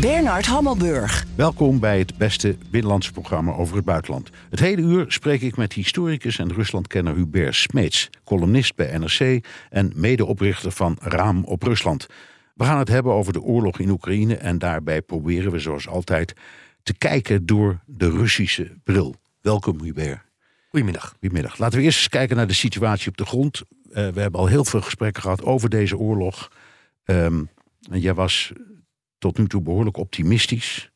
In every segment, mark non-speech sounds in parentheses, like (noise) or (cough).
Bernard Hammelburg. Welkom bij het beste binnenlandse programma over het buitenland. Het hele uur spreek ik met historicus en Ruslandkenner Hubert Smeets, columnist bij NRC en medeoprichter van Raam op Rusland. We gaan het hebben over de oorlog in Oekraïne en daarbij proberen we zoals altijd te kijken door de Russische bril. Welkom Hubert. Goedemiddag. Goedemiddag. Laten we eerst eens kijken naar de situatie op de grond. Uh, we hebben al heel veel gesprekken gehad over deze oorlog. Um, en jij was tot nu toe behoorlijk optimistisch.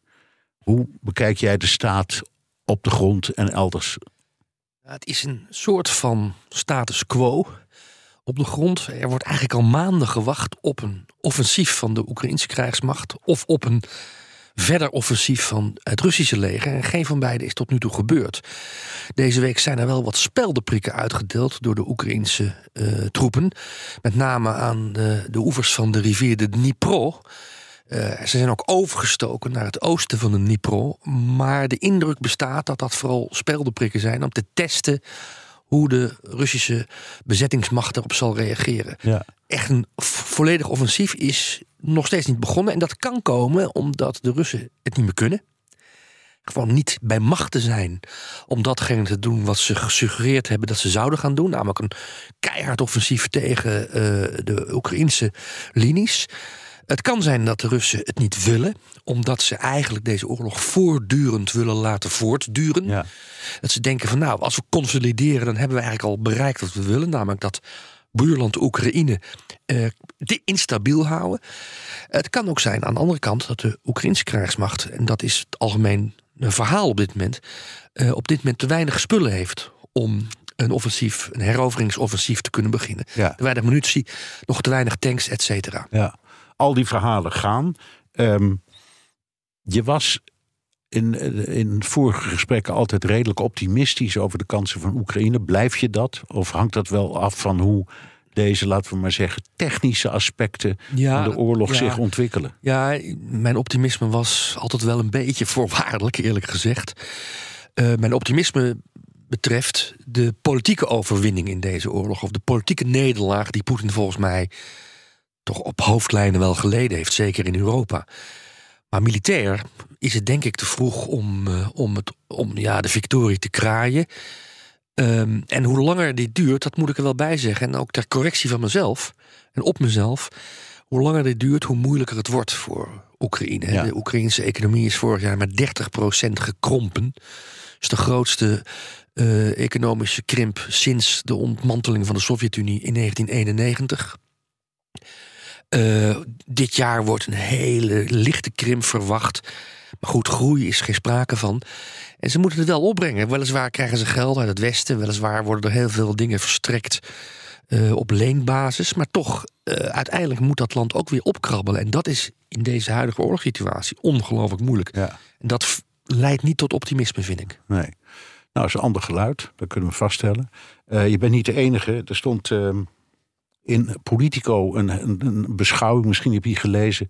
Hoe bekijk jij de staat op de grond en elders? Het is een soort van status quo op de grond. Er wordt eigenlijk al maanden gewacht op een offensief van de Oekraïnse krijgsmacht of op een verder offensief van het Russische leger. En geen van beide is tot nu toe gebeurd. Deze week zijn er wel wat speldenprikken uitgedeeld door de Oekraïnse uh, troepen. Met name aan de, de oevers van de rivier de Dnipro. Uh, ze zijn ook overgestoken naar het oosten van de Dnipro. Maar de indruk bestaat dat dat vooral speldenprikken zijn om te testen hoe de Russische bezettingsmacht erop zal reageren. Ja. Echt een volledig offensief is nog steeds niet begonnen. En dat kan komen omdat de Russen het niet meer kunnen. Gewoon niet bij macht te zijn om datgene te doen wat ze gesuggereerd hebben dat ze zouden gaan doen. Namelijk een keihard offensief tegen uh, de Oekraïnse linies. Het kan zijn dat de Russen het niet willen, omdat ze eigenlijk deze oorlog voortdurend willen laten voortduren. Ja. Dat ze denken van nou, als we consolideren, dan hebben we eigenlijk al bereikt wat we willen, namelijk dat buurland Oekraïne uh, instabiel houden. Het kan ook zijn aan de andere kant dat de Oekraïnse krijgsmacht, en dat is het algemeen verhaal op dit moment, uh, op dit moment te weinig spullen heeft om een offensief, een heroveringsoffensief te kunnen beginnen. Ja. Te weinig munitie, nog te weinig tanks, et cetera. Ja al die verhalen gaan. Um, je was in, in vorige gesprekken altijd redelijk optimistisch over de kansen van Oekraïne. Blijf je dat? Of hangt dat wel af van hoe deze, laten we maar zeggen, technische aspecten ja, van de oorlog ja. zich ontwikkelen? Ja, mijn optimisme was altijd wel een beetje (laughs) voorwaardelijk, eerlijk gezegd. Uh, mijn optimisme betreft de politieke overwinning in deze oorlog, of de politieke nederlaag die Poetin volgens mij toch op hoofdlijnen wel geleden heeft, zeker in Europa. Maar militair is het denk ik te vroeg om, uh, om, het, om ja, de victorie te kraaien. Um, en hoe langer dit duurt, dat moet ik er wel bij zeggen. En ook ter correctie van mezelf en op mezelf. Hoe langer dit duurt, hoe moeilijker het wordt voor Oekraïne. Ja. De Oekraïnse economie is vorig jaar met 30% gekrompen. Dat is de grootste uh, economische krimp sinds de ontmanteling van de Sovjet-Unie in 1991. Uh, dit jaar wordt een hele lichte krimp verwacht. Maar goed, groei is geen sprake van. En ze moeten het wel opbrengen. Weliswaar krijgen ze geld uit het Westen. Weliswaar worden er heel veel dingen verstrekt uh, op leenbasis. Maar toch, uh, uiteindelijk moet dat land ook weer opkrabbelen. En dat is in deze huidige oorlogssituatie ongelooflijk moeilijk. Ja. En dat leidt niet tot optimisme, vind ik. Nee. Nou, is een ander geluid. Dat kunnen we vaststellen. Je bent niet de enige. Er stond in Politico een, een, beschouwing, misschien heb je gelezen,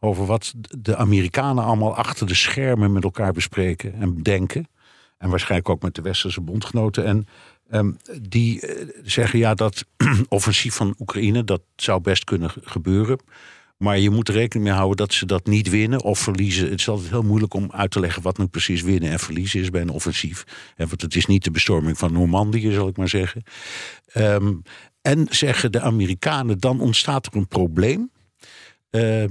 over wat de Amerikanen allemaal achter de schermen met elkaar bespreken en denken. En waarschijnlijk ook met de westerse bondgenoten. En um, die uh, zeggen ja, dat (clears throat) offensief van Oekraïne, dat zou best kunnen gebeuren. Maar je moet er rekening mee houden dat ze dat niet winnen of verliezen. Het is altijd heel moeilijk om uit te leggen wat nu precies winnen en verliezen is bij een offensief. En want het is niet de bestorming van Normandië, zal ik maar zeggen. Um, en zeggen de Amerikanen, dan ontstaat er een probleem. Uh,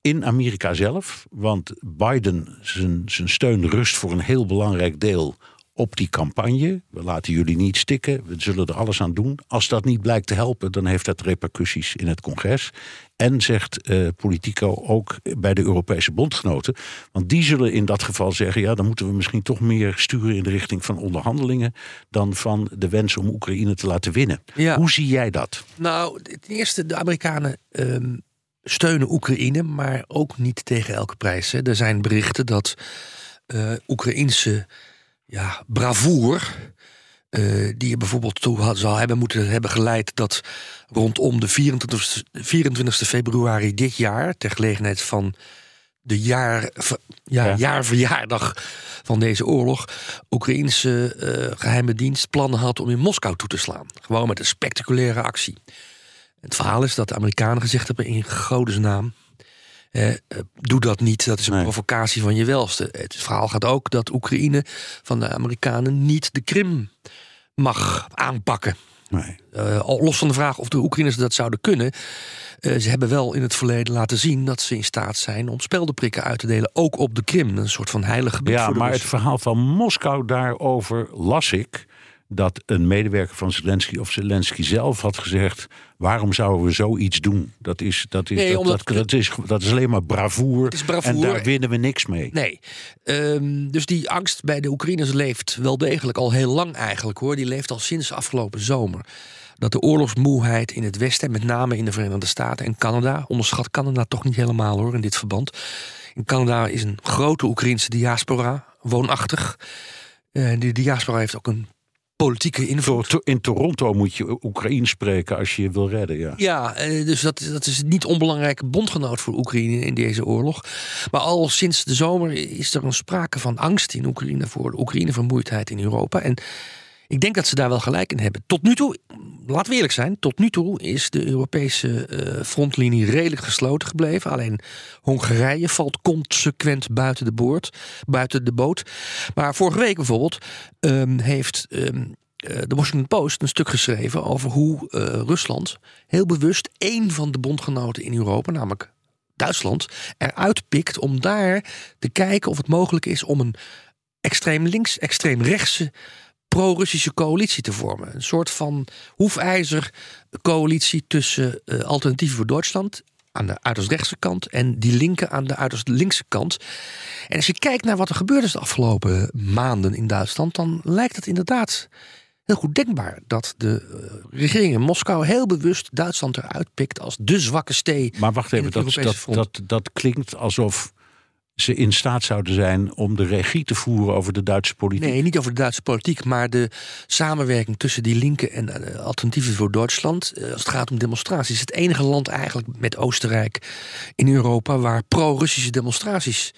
in Amerika zelf. Want Biden, zijn, zijn steun rust voor een heel belangrijk deel op die campagne. We laten jullie niet stikken, we zullen er alles aan doen. Als dat niet blijkt te helpen, dan heeft dat repercussies in het congres. En zegt uh, Politico ook bij de Europese bondgenoten. Want die zullen in dat geval zeggen: ja, dan moeten we misschien toch meer sturen in de richting van onderhandelingen. dan van de wens om Oekraïne te laten winnen. Ja. Hoe zie jij dat? Nou, ten eerste, de Amerikanen. Um steunen Oekraïne, maar ook niet tegen elke prijs. Hè. Er zijn berichten dat uh, Oekraïnse ja, bravoer. Uh, die er bijvoorbeeld toe zou hebben moeten hebben geleid dat rondom de 24, 24 februari dit jaar, ter gelegenheid van de jaar, ja, ja. jaarverjaardag van deze oorlog, Oekraïnse uh, geheime dienst plannen had om in Moskou toe te slaan. Gewoon met een spectaculaire actie. Het verhaal is dat de Amerikanen gezegd hebben in Godes naam. Eh, doe dat niet, dat is een provocatie van je welste. Het verhaal gaat ook dat Oekraïne van de Amerikanen niet de Krim mag aanpakken. Nee. Uh, los van de vraag of de Oekraïners dat zouden kunnen. Uh, ze hebben wel in het verleden laten zien dat ze in staat zijn om speldenprikken uit te delen, ook op de Krim. Een soort van heilige gebied. Ja, maar het verhaal van Moskou daarover las ik dat een medewerker van Zelensky of Zelensky zelf had gezegd: waarom zouden we zoiets doen? Dat is, dat is, dat, dat, dat, is, dat is alleen maar bravoer, is bravoer. En daar winnen we niks mee. Nee. Um, dus die angst bij de Oekraïners leeft wel degelijk al heel lang eigenlijk hoor. Die leeft al sinds afgelopen zomer. Dat de oorlogsmoeheid in het Westen, met name in de Verenigde Staten en Canada, onderschat Canada toch niet helemaal hoor in dit verband. In Canada is een grote Oekraïnse diaspora woonachtig. Uh, die diaspora heeft ook een politieke invloed. In Toronto moet je Oekraïne spreken als je je wil redden. Ja, ja eh, dus dat, dat is niet onbelangrijke bondgenoot voor Oekraïne in deze oorlog. Maar al sinds de zomer is er een sprake van angst in Oekraïne voor de Oekraïne-vermoeidheid in Europa. En ik denk dat ze daar wel gelijk in hebben. Tot nu toe, laten we eerlijk zijn, tot nu toe is de Europese uh, frontlinie redelijk gesloten gebleven. Alleen Hongarije valt consequent buiten de, boord, buiten de boot. Maar vorige week bijvoorbeeld um, heeft um, de Washington Post een stuk geschreven over hoe uh, Rusland heel bewust één van de bondgenoten in Europa, namelijk Duitsland, eruit pikt om daar te kijken of het mogelijk is om een extreem links, extreem rechtse pro-Russische coalitie te vormen. Een soort van hoefijzer coalitie tussen uh, Alternatieven voor Duitsland aan de uiterst rechtse kant en die linken aan de uiterst linkse kant. En als je kijkt naar wat er gebeurd is de afgelopen maanden in Duitsland, dan lijkt het inderdaad heel goed denkbaar dat de uh, regering in Moskou heel bewust Duitsland eruit pikt als de zwakke stee. Maar wacht even, dat, dat, dat, dat klinkt alsof ze in staat zouden zijn om de regie te voeren over de Duitse politiek? Nee, niet over de Duitse politiek, maar de samenwerking tussen die linken en uh, alternatieven voor Duitsland. Uh, als het gaat om demonstraties. Het enige land eigenlijk met Oostenrijk in Europa waar pro-Russische demonstraties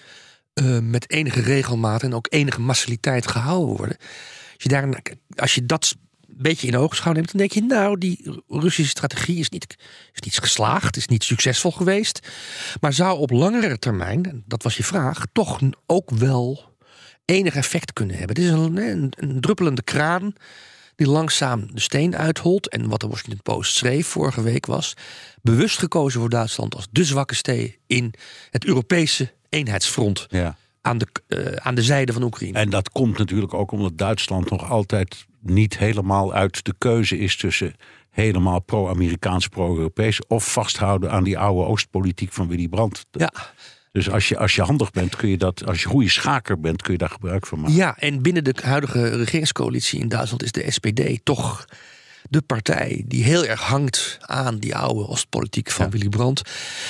uh, met enige regelmaat en ook enige massaliteit gehouden worden. Als je, daar, als je dat beetje in oogschouw neemt, dan denk je, nou, die Russische strategie is niet, is niet geslaagd, is niet succesvol geweest. Maar zou op langere termijn, dat was je vraag, toch ook wel enig effect kunnen hebben. Het is een, een, een druppelende kraan die langzaam de steen uitholt. En wat de Washington Post schreef vorige week was... bewust gekozen voor Duitsland als de zwakke steen... in het Europese eenheidsfront. Ja. Aan de, uh, aan de zijde van Oekraïne. En dat komt natuurlijk ook omdat Duitsland nog altijd niet helemaal uit de keuze is tussen helemaal pro-Amerikaans, pro-Europees of vasthouden aan die oude Oostpolitiek van Willy Brandt. Ja. Dus als je, als je handig bent, kun je dat, als je goede schaker bent, kun je daar gebruik van maken. Ja, en binnen de huidige regeringscoalitie in Duitsland is de SPD toch de partij die heel erg hangt aan die oude Oostpolitiek van Willy Brandt.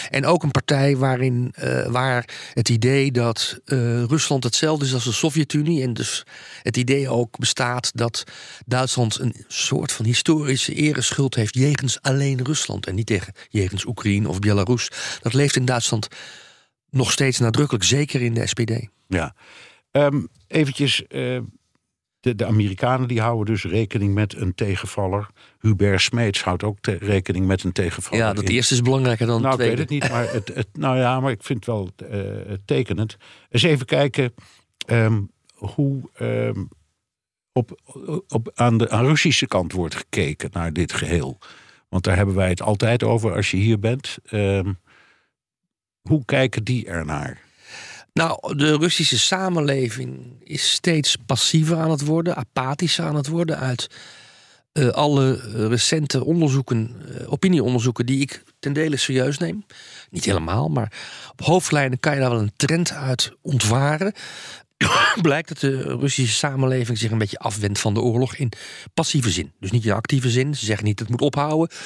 En ook een partij waarin uh, waar het idee dat uh, Rusland hetzelfde is als de Sovjet-Unie. En dus het idee ook bestaat dat Duitsland een soort van historische ereschuld heeft jegens alleen Rusland. En niet tegen jegens Oekraïne of Belarus. Dat leeft in Duitsland nog steeds nadrukkelijk, zeker in de SPD. Ja. Um, eventjes, uh, de, de, Amerikanen die houden dus rekening met een tegenvaller. Hubert Smeets houdt ook rekening met een tegenvaller. Ja, dat eerste is belangrijker dan nou, het tweede. Ik weet het niet, maar het, het, nou ja, maar ik vind het wel uh, tekenend. Eens even kijken um, hoe um, op, op, aan de aan Russische kant wordt gekeken naar dit geheel. Want daar hebben wij het altijd over als je hier bent. Um, hoe kijken die ernaar? Nou, de Russische samenleving is steeds passiever aan het worden, apathischer aan het worden uit uh, alle recente onderzoeken, uh, opinieonderzoeken, die ik ten dele serieus neem. Niet helemaal, maar op hoofdlijnen kan je daar wel een trend uit ontwaren. (coughs) Blijkt dat de Russische samenleving zich een beetje afwendt van de oorlog in passieve zin. Dus niet in actieve zin. Ze zeggen niet het moet ophouden.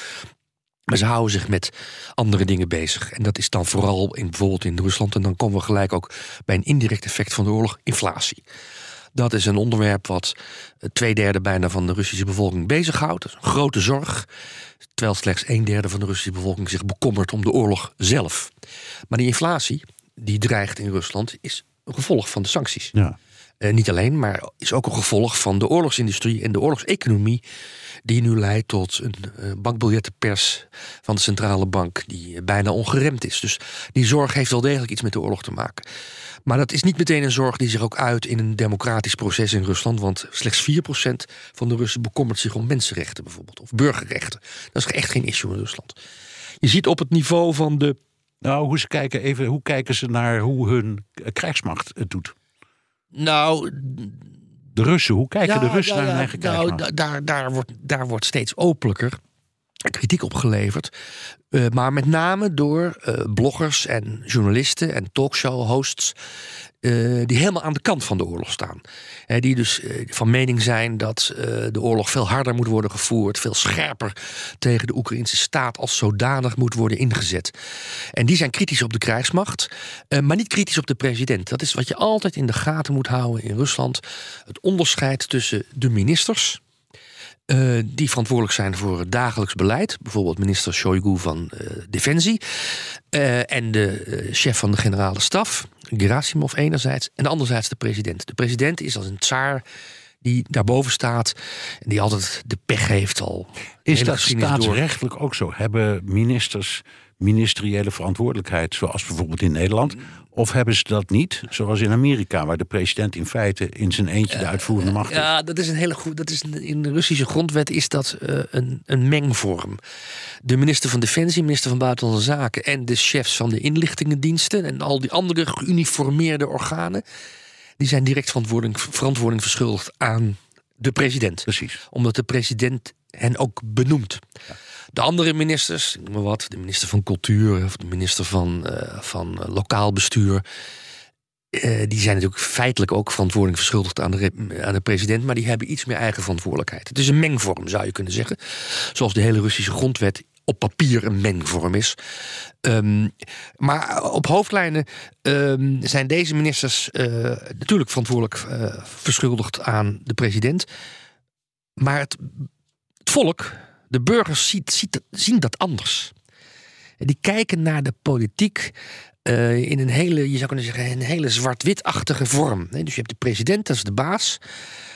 Maar ze houden zich met andere dingen bezig. En dat is dan vooral in, bijvoorbeeld in Rusland. En dan komen we gelijk ook bij een indirect effect van de oorlog: inflatie. Dat is een onderwerp wat eh, twee derde bijna van de Russische bevolking bezighoudt. Een grote zorg. Terwijl slechts een derde van de Russische bevolking zich bekommert om de oorlog zelf. Maar die inflatie, die dreigt in Rusland, is een gevolg van de sancties. Ja. Uh, niet alleen, maar is ook een gevolg van de oorlogsindustrie en de oorlogseconomie. Die nu leidt tot een uh, bankbiljettenpers van de centrale bank die uh, bijna ongeremd is. Dus die zorg heeft wel degelijk iets met de oorlog te maken. Maar dat is niet meteen een zorg die zich ook uit in een democratisch proces in Rusland. Want slechts 4% van de Russen bekommert zich om mensenrechten bijvoorbeeld. Of burgerrechten. Dat is echt geen issue in Rusland. Je ziet op het niveau van de. Nou, hoe, ze kijken, even, hoe kijken ze naar hoe hun krijgsmacht het doet? Nou, de Russen, hoe kijken ja, de Russen ja, naar hun eigen nou, daar, daar, wordt, daar wordt steeds openlijker kritiek op geleverd. Uh, maar met name door uh, bloggers en journalisten en talkshow-hosts. Uh, die helemaal aan de kant van de oorlog staan. Die dus van mening zijn dat de oorlog veel harder moet worden gevoerd. Veel scherper tegen de Oekraïnse staat als zodanig moet worden ingezet. En die zijn kritisch op de krijgsmacht. maar niet kritisch op de president. Dat is wat je altijd in de gaten moet houden in Rusland. Het onderscheid tussen de ministers. Die verantwoordelijk zijn voor het dagelijks beleid. Bijvoorbeeld minister Shoigu van Defensie. En de chef van de generale staf, Gerasimov enerzijds. En anderzijds de president. De president is als een tsaar die daarboven staat. En die altijd de pech heeft al. Is dat staatsrechtelijk door. ook zo? Hebben ministers ministeriële verantwoordelijkheid, zoals bijvoorbeeld in Nederland? Of hebben ze dat niet, zoals in Amerika, waar de president in feite in zijn eentje de uitvoerende macht heeft? Ja, dat is een hele goed. Dat is in de Russische grondwet is dat uh, een, een mengvorm. De minister van Defensie, minister van Buitenlandse Zaken en de chefs van de inlichtingendiensten en al die andere geuniformeerde organen, die zijn direct verantwoording, verantwoording verschuldigd aan de president. Precies. Omdat de president hen ook benoemt. Ja. De andere ministers, noem maar wat, de minister van Cultuur of de minister van, uh, van uh, Lokaal Bestuur. Uh, die zijn natuurlijk feitelijk ook verantwoording verschuldigd aan de, aan de president, maar die hebben iets meer eigen verantwoordelijkheid. Het is een mengvorm, zou je kunnen zeggen. Zoals de hele Russische grondwet op papier een mengvorm is. Um, maar op hoofdlijnen um, zijn deze ministers natuurlijk verantwoordelijk verschuldigd aan de president. Maar het, het volk, de burgers ziet, ziet, zien dat anders. Die kijken naar de politiek uh, in een hele, je zou kunnen zeggen, een hele zwart-witachtige vorm. Dus je hebt de president, dat is de baas.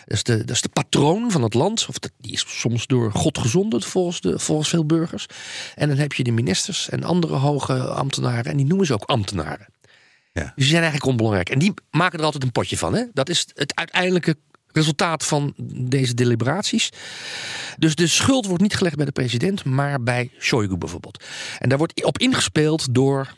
Dat is de, dat is de patroon van het land. Of dat, die is soms door God gezonden, volgens, de, volgens veel burgers. En dan heb je de ministers en andere hoge ambtenaren. En die noemen ze ook ambtenaren. Ja. Dus die zijn eigenlijk onbelangrijk. En die maken er altijd een potje van. Hè? Dat is het uiteindelijke resultaat van deze deliberaties. Dus de schuld wordt niet gelegd bij de president, maar bij Shoigu bijvoorbeeld. En daar wordt op ingespeeld door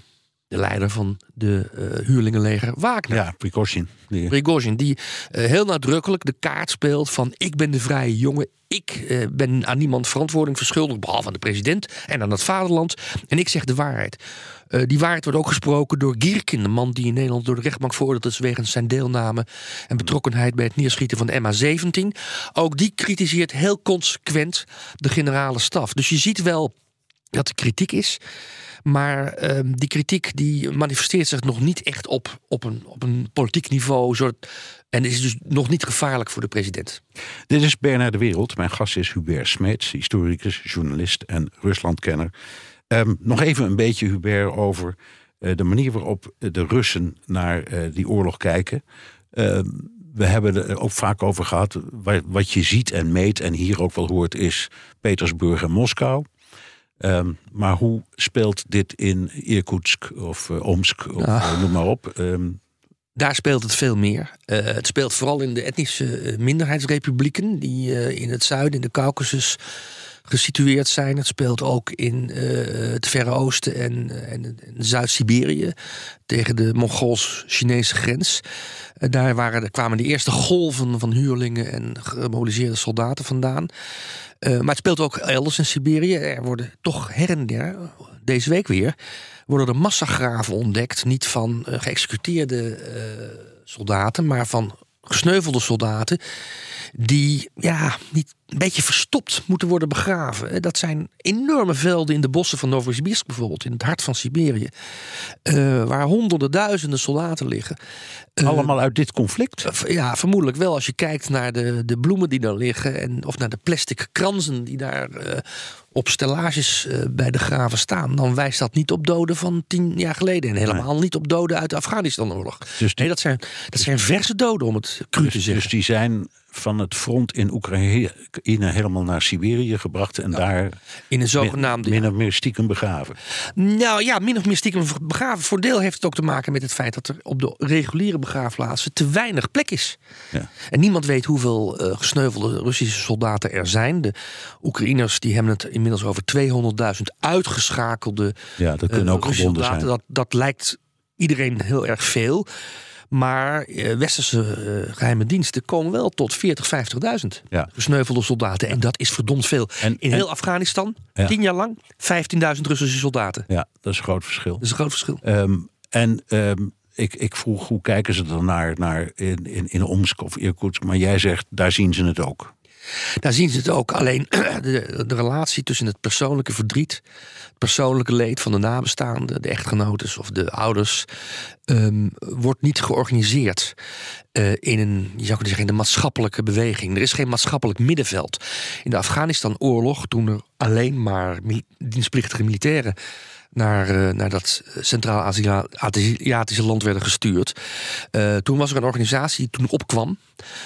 de leider van de uh, huurlingenleger Wagner. Ja, Prigozhin. Die... Prigozhin, die uh, heel nadrukkelijk de kaart speelt van ik ben de vrije jongen. Ik uh, ben aan niemand verantwoording verschuldigd, behalve aan de president en aan het vaderland. En ik zeg de waarheid. Uh, die waarheid wordt ook gesproken door Gierkin, de man die in Nederland door de rechtbank veroordeeld is wegens zijn deelname en betrokkenheid bij het neerschieten van de MH17. Ook die kritiseert heel consequent de generale staf. Dus je ziet wel dat er kritiek is. Maar uh, die kritiek die manifesteert zich nog niet echt op, op, een, op een politiek niveau. Soort, en is dus nog niet gevaarlijk voor de president. Dit is Bernard de Wereld. Mijn gast is Hubert Smeets, historicus, journalist en Ruslandkenner. Um, nog even een beetje, Hubert, over uh, de manier waarop de Russen naar uh, die oorlog kijken. Uh, we hebben er ook vaak over gehad. Wat je ziet en meet en hier ook wel hoort is Petersburg en Moskou. Um, maar hoe speelt dit in Irkutsk of uh, Omsk of ah. noem maar op? Um, daar speelt het veel meer. Uh, het speelt vooral in de etnische minderheidsrepublieken die uh, in het zuiden, in de Caucasus gesitueerd zijn. Het speelt ook in het Verre Oosten en, en, en Zuid-Siberië tegen de Mongols-Chinese grens. daar waren, kwamen de eerste golven van huurlingen en gemobiliseerde soldaten vandaan. Uh, maar het speelt ook elders in Siberië. Er worden toch her en der, deze week weer, worden er massagraven ontdekt. Niet van uh, geëxecuteerde uh, soldaten, maar van gesneuvelde soldaten. Die ja, niet een beetje verstopt moeten worden begraven. Eh, Dat zijn enorme velden in de bossen van Novosibirsk bijvoorbeeld, in het hart van Siberië, eh, waar honderden duizenden soldaten liggen. Eh, Allemaal uit dit conflict? Ja, vermoedelijk wel. Als je kijkt naar de, de bloemen die daar liggen. En, of naar de plastic kransen die daar op stellages bij de graven staan. Dan wijst dat niet op doden van tien jaar geleden. En helemaal niet op doden uit de Afghanistan-oorlog. Dus die- nee, dat zijn, dat zijn verse doden, om het cru te Dus, zeggen. dus die zijn van het front in Oekraïne helemaal naar Siberië gebracht en daar in een zogenaamde. min of meer stiekem begraven. Nou ja, min of meer stiekem begraven. Voor deel heeft het ook te maken met het feit dat er op de reguliere begraafplaatsen te weinig plek is. Ja. En niemand weet hoeveel eh, gesneuvelde Russische soldaten er zijn. De Oekraïners die hebben het inmiddels over 200.000 uitgeschakelde Ja, dat kunnen eh, ook Russische gewonden zijn. soldaten. Dat, dat lijkt iedereen heel erg veel. Maar eh, westerse eh, geheime diensten komen wel tot 40, 50.000 Ja. gesneuvelde soldaten. En dat is verdomd veel. En- In en- heel Afghanistan, Ja. tien jaar lang, 15.000 Russische soldaten. Ja, dat is een groot verschil. Dat is een groot verschil. Ehm, en ehm, ik, ik vroeg hoe kijken ze dan naar, naar in, in, in Omsk of Irkutsk, maar jij zegt daar zien ze het ook. Daar zien ze het ook. Alleen (clears throat) de, relatie tussen het persoonlijke verdriet, het persoonlijke leed van de nabestaanden, de echtgenotes of de ouders, ehm, wordt niet georganiseerd eh, in een, je zou kunnen zeggen, in de maatschappelijke beweging. Er is geen maatschappelijk middenveld. In de Afghanistan-oorlog, toen er alleen maar dienstplichtige militairen naar, eh, naar dat Centraal-Aziatische land werden gestuurd. Eh, toen was er een organisatie die toen opkwam.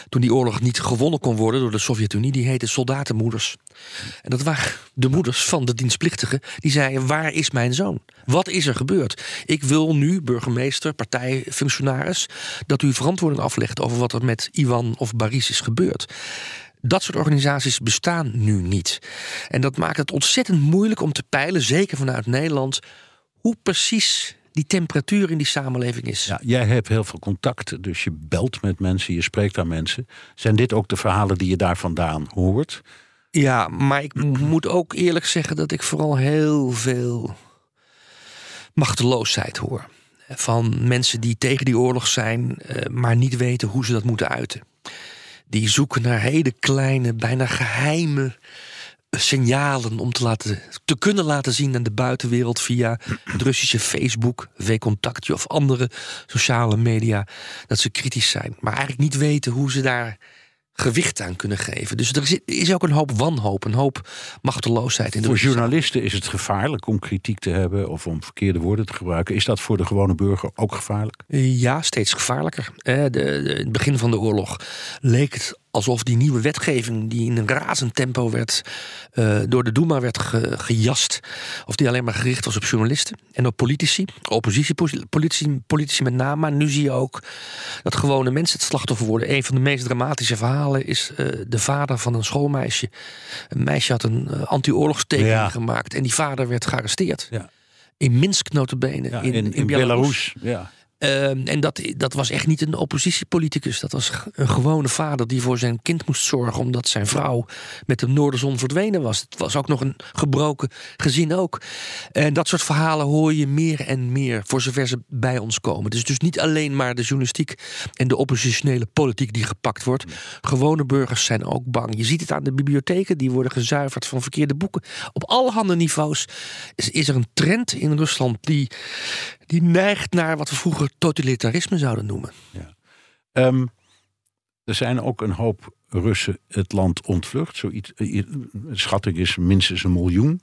Toen die oorlog niet gewonnen kon worden door de Sovjet-Unie. Die heette Soldatenmoeders. En dat waren de moeders van de dienstplichtigen. Die zeiden, waar is mijn zoon? Wat is er gebeurd? Ik wil nu, burgemeester, partijfunctionaris... dat u verantwoording aflegt over wat er met Iwan of Baris is gebeurd. Dat soort organisaties bestaan nu niet. En dat maakt het ontzettend moeilijk om te peilen, zeker vanuit Nederland, hoe precies die temperatuur in die samenleving is. Ja, jij hebt heel veel contact, dus je belt met mensen, je spreekt aan mensen. Zijn dit ook de verhalen die je daar vandaan hoort? Ja, maar ik moet ook eerlijk zeggen dat ik vooral heel veel machteloosheid hoor. Van mensen die tegen die oorlog zijn, eh, maar niet weten hoe ze dat moeten uiten. Die zoeken naar hele kleine, bijna geheime signalen om te, laten, te kunnen laten zien aan de buitenwereld via het Russische Facebook, W-Contactje of andere sociale media dat ze kritisch zijn, maar eigenlijk niet weten hoe ze daar gewicht aan kunnen geven. Dus er is, is ook een hoop wanhoop, een hoop machteloosheid in de Voor journalisten is het gevaarlijk om kritiek te hebben of om verkeerde woorden te gebruiken. Is dat voor de gewone burger ook gevaarlijk? Ja, steeds gevaarlijker. Eh, de, de- in het begin van de oorlog leek het alsof die nieuwe wetgeving, die in een razend tempo werd eh, door de Duma werd ge- gejast, of die alleen maar gericht was op journalisten en op politici, oppositiepolitici politici met name. Maar nu zie je ook dat gewone mensen het slachtoffer worden. Een van de meest dramatische verhalen is eh, de vader van een schoolmeisje. Een meisje had een eh, anti-oorlogstekening Ja. gemaakt en die vader werd gearresteerd. Ja. In Minsk notabene, Ja, in, in, Belarus. Ja. Ehm, en dat, dat was echt niet een oppositiepoliticus. Dat was een gewone vader die voor zijn kind moest zorgen. omdat zijn vrouw met de Noorderzon verdwenen was. Het was ook nog een gebroken gezin ook. En dat soort verhalen hoor je meer en meer. voor zover ze bij ons komen. Dus, dus niet alleen maar de journalistiek en de oppositionele politiek die gepakt wordt. Gewone burgers zijn ook bang. Je ziet het aan de bibliotheken, die worden gezuiverd van verkeerde boeken. Op allerhande niveaus is, is er een trend in Rusland die die neigt naar wat we vroeger totalitarisme zouden noemen. Ehm, er zijn ook een hoop Russen het land ontvlucht. Zoiets, eh, schatting is minstens een miljoen.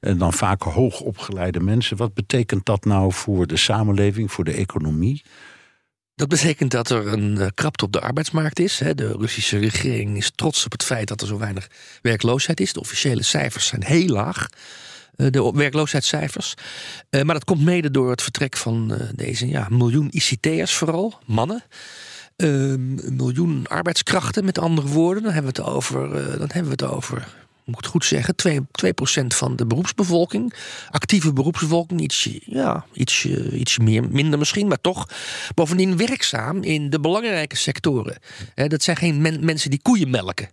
En dan vaak hoogopgeleide mensen. Wat betekent dat nou voor de samenleving, voor de economie? Dat betekent dat er een eh, krapte op de arbeidsmarkt is. De Russische regering is trots op het feit dat er zo weinig werkloosheid is. De officiële cijfers zijn heel laag. Eh, De werkloosheidscijfers. Eh, Maar dat komt mede door het vertrek van eh, deze ja, miljoen ICT'ers vooral, mannen. Ehm, Een miljoen arbeidskrachten, met andere woorden. Dan hebben we het over, dan hebben we het over moet het goed zeggen, 2, 2% van de beroepsbevolking. Actieve beroepsbevolking, ietsje, ja, ietsje meer, minder misschien, maar toch. Bovendien werkzaam in de belangrijke sectoren. Dat zijn geen men- mensen die koeien melken.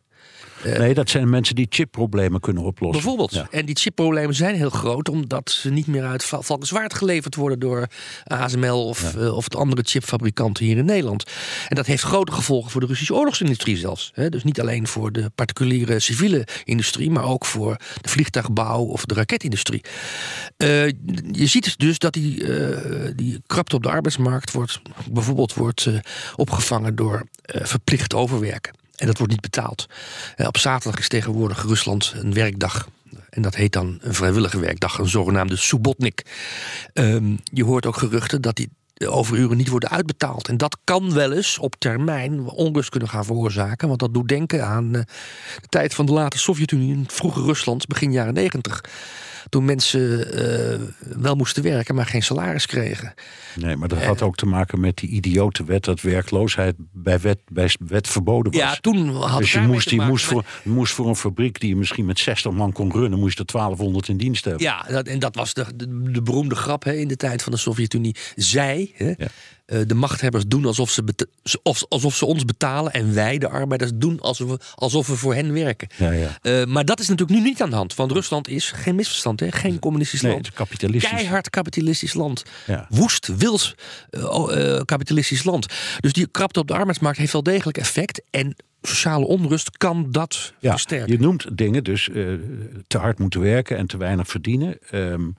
Nee, dat zijn mensen die chipproblemen kunnen oplossen. Bijvoorbeeld. Ja. En die chipproblemen zijn heel groot, omdat ze niet meer uit Val- Valkenswaard geleverd worden door ASML of, eh, of de andere chipfabrikanten hier in Nederland. En dat heeft grote gevolgen voor de Russische oorlogsindustrie zelfs. Hè. Dus niet alleen voor de particuliere civiele industrie, maar ook voor de vliegtuigbouw of de raketindustrie. Eh, je ziet dus dat die, eh, die krapte op de arbeidsmarkt wordt, bijvoorbeeld wordt opgevangen door verplicht overwerken. En dat wordt niet betaald. Eh, op zaterdag is tegenwoordig Rusland een werkdag. En dat heet dan een vrijwillige werkdag, een zogenaamde subotnik. Ehm, je hoort ook geruchten dat die overuren niet worden uitbetaald. En dat kan wel eens op termijn onrust kunnen gaan veroorzaken. Want dat doet denken aan eh, de tijd van de late Sovjet-Unie... vroege Rusland, begin jaren negentig. Toen mensen eh, wel moesten werken, maar geen salaris kregen. Nee, maar dat had ook te maken met die idiote wet dat werkloosheid bij wet, bij wet verboden was. Ja, toen had dus je moest, je moest, voor, moest voor een fabriek die je misschien met 60 man kon runnen, moest er 1200 in dienst hebben. Ja, dat, en dat was de, de, de beroemde grap hè, in de tijd van de Sovjet-Unie. Zij, hè, Ja. Eh, de machthebbers, doen alsof ze, of- alsof ze ons betalen. En wij, de arbeiders, doen alsof we, alsof we voor hen werken. Ja, ja. Eh, maar dat is natuurlijk nu niet aan de hand. Want Rusland is, geen misverstand, hè, geen communistisch Nee, land. het is kapitalistisch. Keihard kapitalistisch land. Ja. Woest, wils eh, kapitalistisch land. Dus die krapte op de arbeidsmarkt heeft wel degelijk effect. En sociale onrust kan dat Ja, versterken. je noemt dingen dus te hard moeten werken en te weinig verdienen. Ehm,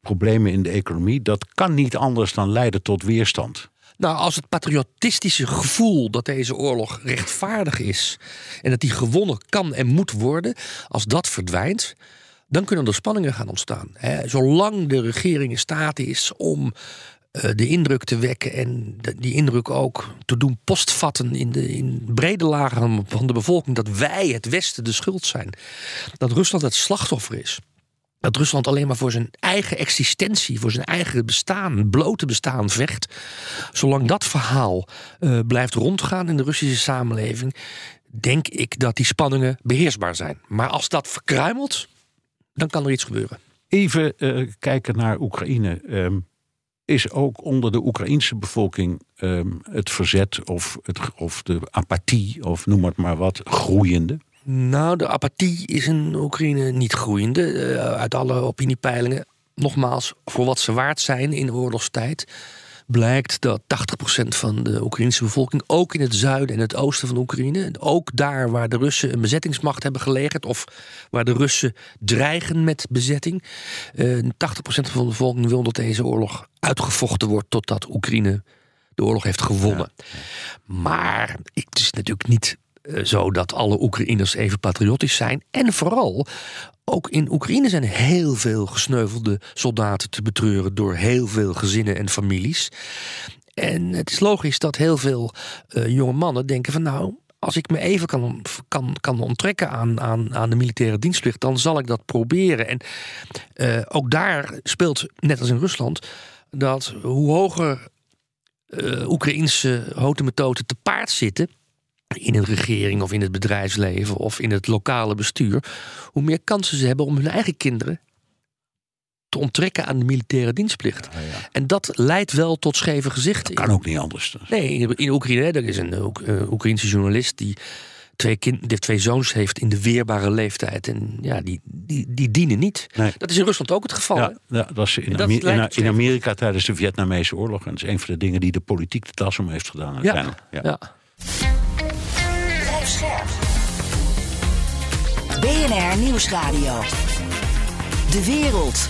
problemen in de economie, dat kan niet anders dan leiden tot weerstand. Nou, als het patriotistische gevoel dat deze oorlog rechtvaardig is en dat die gewonnen kan en moet worden, als dat verdwijnt, dan kunnen er spanningen gaan ontstaan. Zolang de regering in staat is om eh, de indruk te wekken en die indruk ook te doen postvatten in de in brede lagen van de bevolking dat wij het Westen de schuld zijn, dat Rusland het slachtoffer is dat Rusland alleen maar voor zijn eigen existentie, voor zijn eigen bestaan, blote bestaan vecht. Zolang dat verhaal eh, blijft rondgaan in de Russische samenleving, denk ik dat die spanningen beheersbaar zijn. Maar als dat verkruimelt, dan kan er iets gebeuren. Even eh, kijken naar Oekraïne. Ehm, is ook onder de Oekraïnse bevolking ehm, het verzet of, het, of de apathie, of noem het maar wat, groeiende? Nou, de apathie is in Oekraïne niet groeiende. eh, uit alle opiniepeilingen, nogmaals, voor wat ze waard zijn in oorlogstijd, blijkt dat 80% van de Oekraïnse bevolking, ook in het zuiden en het oosten van Oekraïne, ook daar waar de Russen een bezettingsmacht hebben gelegerd, of waar de Russen dreigen met bezetting, eh 80% van de bevolking wil dat deze oorlog uitgevochten wordt totdat Oekraïne de oorlog heeft gewonnen. Maar het is natuurlijk niet eh, zo dat alle Oekraïners even patriotisch zijn. En vooral, ook in Oekraïne zijn heel veel gesneuvelde soldaten te betreuren door heel veel gezinnen en families. En het is logisch dat heel veel eh, jonge mannen denken van nou. Als ik me even kan, kan, kan onttrekken aan, aan, aan de militaire dienstplicht, dan zal ik dat proberen. En eh, ook daar speelt, net als in Rusland, dat hoe hoger eh Oekraïnse houten te paard zitten. In een regering of in het bedrijfsleven of in het lokale bestuur. hoe meer kansen ze hebben om hun eigen kinderen te onttrekken aan de militaire dienstplicht. En dat leidt wel tot scheve gezichten. Kan ook niet anders. Nee, in, Oekraïne, er is een Oek- eh, Oekraïnse journalist die twee, kind, twee zoons heeft in de weerbare leeftijd. En ja, die, die, die dienen niet. Nee. Dat is in Rusland ook het geval. Ja, dat was in, dat Amerika tijdens de Vietnamese oorlog. En dat is een van de dingen die de politiek de tas om heeft gedaan uiteindelijk. Ja. ja. BNR Nieuwsradio. De wereld.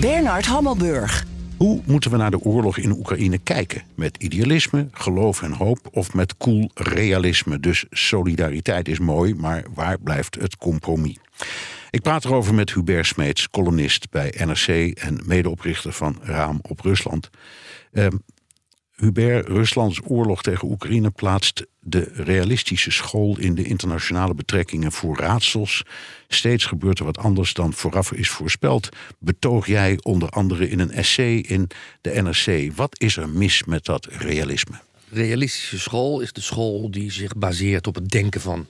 Bernard Hammelburg. Hoe moeten we naar de oorlog in Oekraïne kijken? Met idealisme, geloof en hoop of met koel realisme? Dus solidariteit is mooi, maar waar blijft het compromis? Ik praat erover met Hubert Smeets, columnist bij NRC en medeoprichter van Raam op Rusland. Ehm, Hubert, Ruslands oorlog tegen Oekraïne plaatst de realistische school in de internationale betrekkingen voor raadsels. Steeds gebeurt er wat anders dan vooraf is voorspeld. Betoog jij onder andere in een essay in de NRC. Wat is er mis met dat realisme? realistische school is de school die zich baseert op het denken van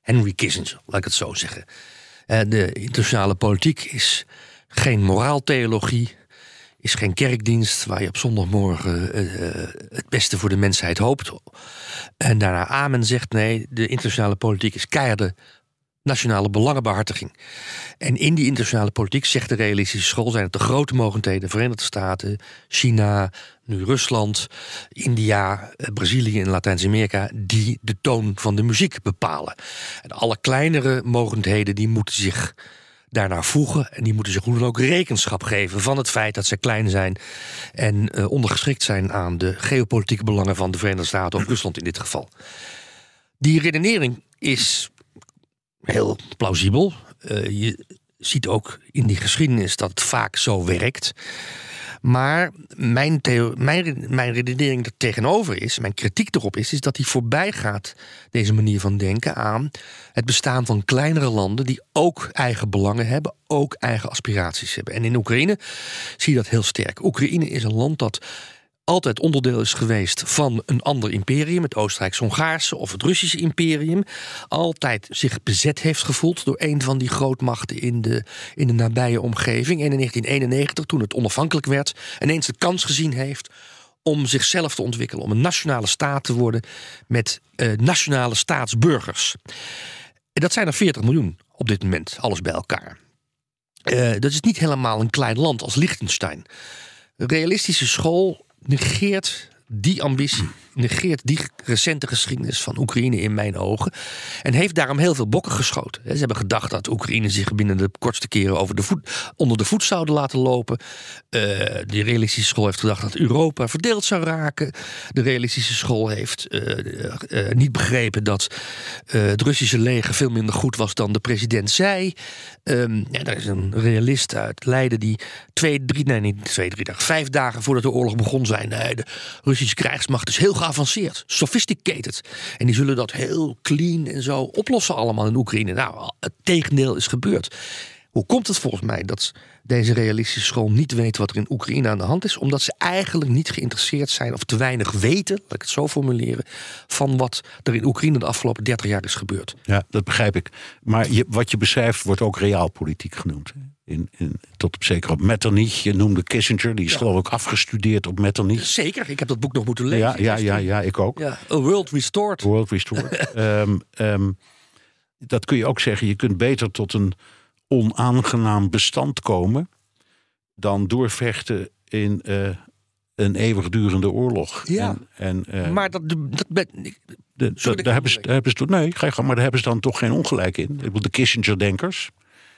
Henry Kissinger, laat ik het zo zeggen. Eh, De internationale politiek is geen moraaltheologie, is geen kerkdienst waar je op zondagmorgen eh, eh, het beste voor de mensheid hoopt. En daarna amen zegt. Nee, de internationale politiek is keiharde nationale belangenbehartiging. En in die internationale politiek, zegt de realistische school, zijn het de grote mogendheden, Verenigde Staten, China, nu Rusland, India, eh, Brazilië en Latijns-Amerika, die de toon van de muziek bepalen. En alle kleinere mogendheden die moeten zich daarnaar voegen. En die moeten zich hoe dan ook rekenschap geven van het feit dat ze klein zijn en uh, ondergeschikt zijn aan de geopolitieke belangen van de Verenigde Staten of Rusland in dit geval. Die redenering is heel plausibel. Uh, je ziet ook in die geschiedenis dat het vaak zo werkt. Maar mijn, mijn, mijn redenering er tegenover is, mijn kritiek erop is, is dat hij voorbij gaat, deze manier van denken, aan het bestaan van kleinere landen die ook eigen belangen hebben, ook eigen aspiraties hebben. En in Oekraïne zie je dat heel sterk. Oekraïne is een land dat altijd onderdeel is geweest van een ander imperium, het Oostenrijks-Hongaarse of het Russische imperium, altijd zich bezet heeft gevoeld door een van die grootmachten in de, in de nabije omgeving. In 1991, toen het onafhankelijk werd, ineens de kans gezien heeft om zichzelf te ontwikkelen, om een nationale staat te worden met uh, nationale staatsburgers. En dat zijn er 40 miljoen op dit moment, alles bij elkaar. Uh, dat is niet helemaal een klein land als Liechtenstein. Realistische school negeert die ambitie negeert die recente geschiedenis van Oekraïne in mijn ogen. En heeft daarom heel veel bokken geschoten. Ze hebben gedacht dat Oekraïne zich binnen de kortste keren over de voet, onder de voet zouden laten lopen. Uh, de realistische school heeft gedacht dat Europa verdeeld zou raken. De realistische school heeft uh, uh, niet begrepen dat het Russische leger veel minder goed was dan de president zei. Um, ja, is een realist uit Leiden die twee, drie, nee, niet twee, drie dagen, vijf dagen voordat de oorlog begon nee, de Russische krijgsmacht is heel geavanceerd, sophisticated. En die zullen dat heel clean en zo oplossen allemaal in Oekraïne. Nou, het tegendeel is gebeurd. Hoe komt het volgens mij dat deze realistische school niet weet wat er in Oekraïne aan de hand is? Omdat ze eigenlijk niet geïnteresseerd zijn of te weinig weten, laat ik het zo formuleren, van wat er in Oekraïne de afgelopen 30 jaar is gebeurd. Ja, dat begrijp ik. Maar je, wat je beschrijft wordt ook realpolitiek genoemd. In, in, tot op zeker op Metternich. Je noemde Kissinger, die is ja. geloof ik afgestudeerd op Metternich. Zeker, ik heb dat boek nog moeten lezen. Ja, ja, ja, ja ik ook. Ja, A World Restored. A World Restored. um, (laughs) um, dat kun je ook zeggen, je kunt beter tot een onaangenaam bestand komen dan doorvechten in uh, een eeuwigdurende oorlog. Ja, en, en, uh, maar dat, dat ben ik. De, dat, daar, hebben ze, daar hebben ze, nee, ga je gang, maar daar hebben ze dan toch geen ongelijk in. De Kissinger-denkers.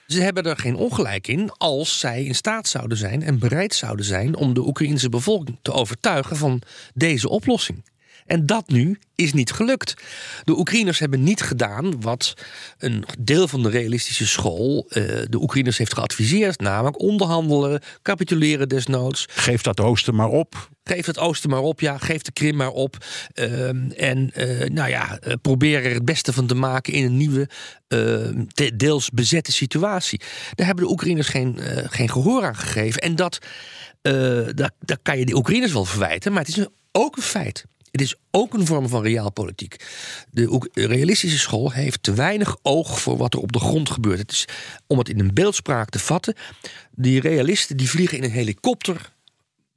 Ze hebben er geen ongelijk in als zij in staat zouden zijn en bereid zouden zijn om de Oekraïnse bevolking te overtuigen van deze oplossing. En dat nu is niet gelukt. De Oekraïners hebben niet gedaan wat een deel van de realistische school uh, de Oekraïners heeft geadviseerd, namelijk onderhandelen, capituleren desnoods. Geef dat oosten maar op. Geef het oosten maar op, ja. Geef de Krim maar op. Uh, en uh, nou ja, probeer er het beste van te maken in een nieuwe, deels bezette situatie. Daar hebben de Oekraïners geen, geen gehoor aan gegeven. En dat, dat, dat kan je de Oekraïners wel verwijten, maar het is ook een feit. Het is ook een vorm van realpolitiek. De realistische school heeft te weinig oog voor wat er op de grond gebeurt. Het is, om het in een beeldspraak te vatten, die realisten die vliegen in een helikopter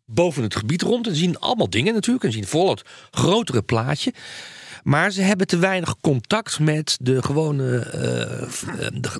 boven het gebied rond en zien allemaal dingen natuurlijk en zien vol het grotere plaatje. Maar ze hebben te weinig contact met de gewone uh,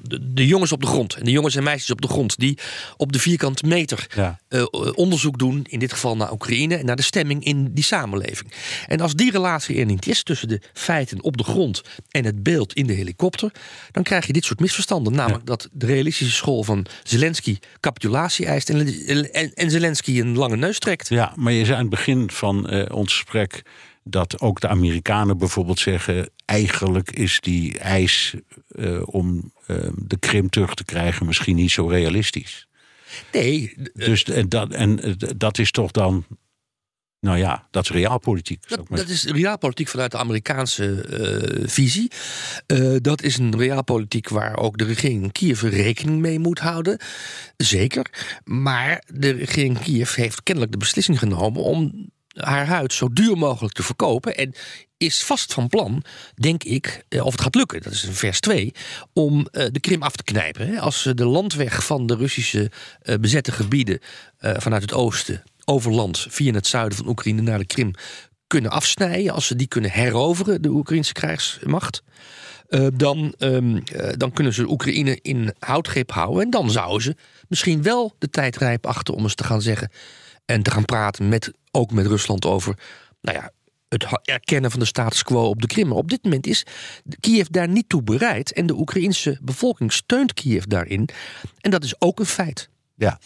de, de, jongens op de grond. En de jongens en meisjes op de grond. Die op de vierkante meter ja. uh, onderzoek doen. In dit geval naar Oekraïne. En naar de stemming in die samenleving. En als die relatie er niet is tussen de feiten op de grond. En het beeld in de helikopter. Dan krijg je dit soort misverstanden. Namelijk ja. dat de realistische school van Zelensky capitulatie eist. En, en, en Zelensky een lange neus trekt. Ja, maar je zei aan het begin van ons gesprek dat ook de Amerikanen bijvoorbeeld zeggen: eigenlijk is die eis uh, om uh, de Krim terug te krijgen misschien niet zo realistisch. Nee. Dus en dat, en dat is toch dan. Nou ja, dat is realpolitiek. Dat, dat is realpolitiek vanuit de Amerikaanse uh, visie. dat is een realpolitiek waar ook de regering Kiev rekening mee moet houden. Zeker. Maar de regering Kiev heeft kennelijk de beslissing genomen om haar huid zo duur mogelijk te verkopen. En is vast van plan, denk ik, eh, of het gaat lukken, dat is in vers 2, om eh, de Krim af te knijpen. Als ze de landweg van de Russische eh, bezette gebieden eh, vanuit het oosten over land via het zuiden van Oekraïne naar de Krim kunnen afsnijden, als ze die kunnen heroveren, de Oekraïnse krijgsmacht. eh, dan, ehm, eh, dan kunnen ze Oekraïne in houtgreep houden. En dan zouden ze misschien wel de tijd rijp achter om eens te gaan zeggen. En te gaan praten met, ook met Rusland over. Nou ja, het erkennen van de status quo op de Krim. Maar op dit moment is Kiev daar niet toe bereid. En de Oekraïnse bevolking steunt Kiev daarin. En dat is ook een feit. Ja,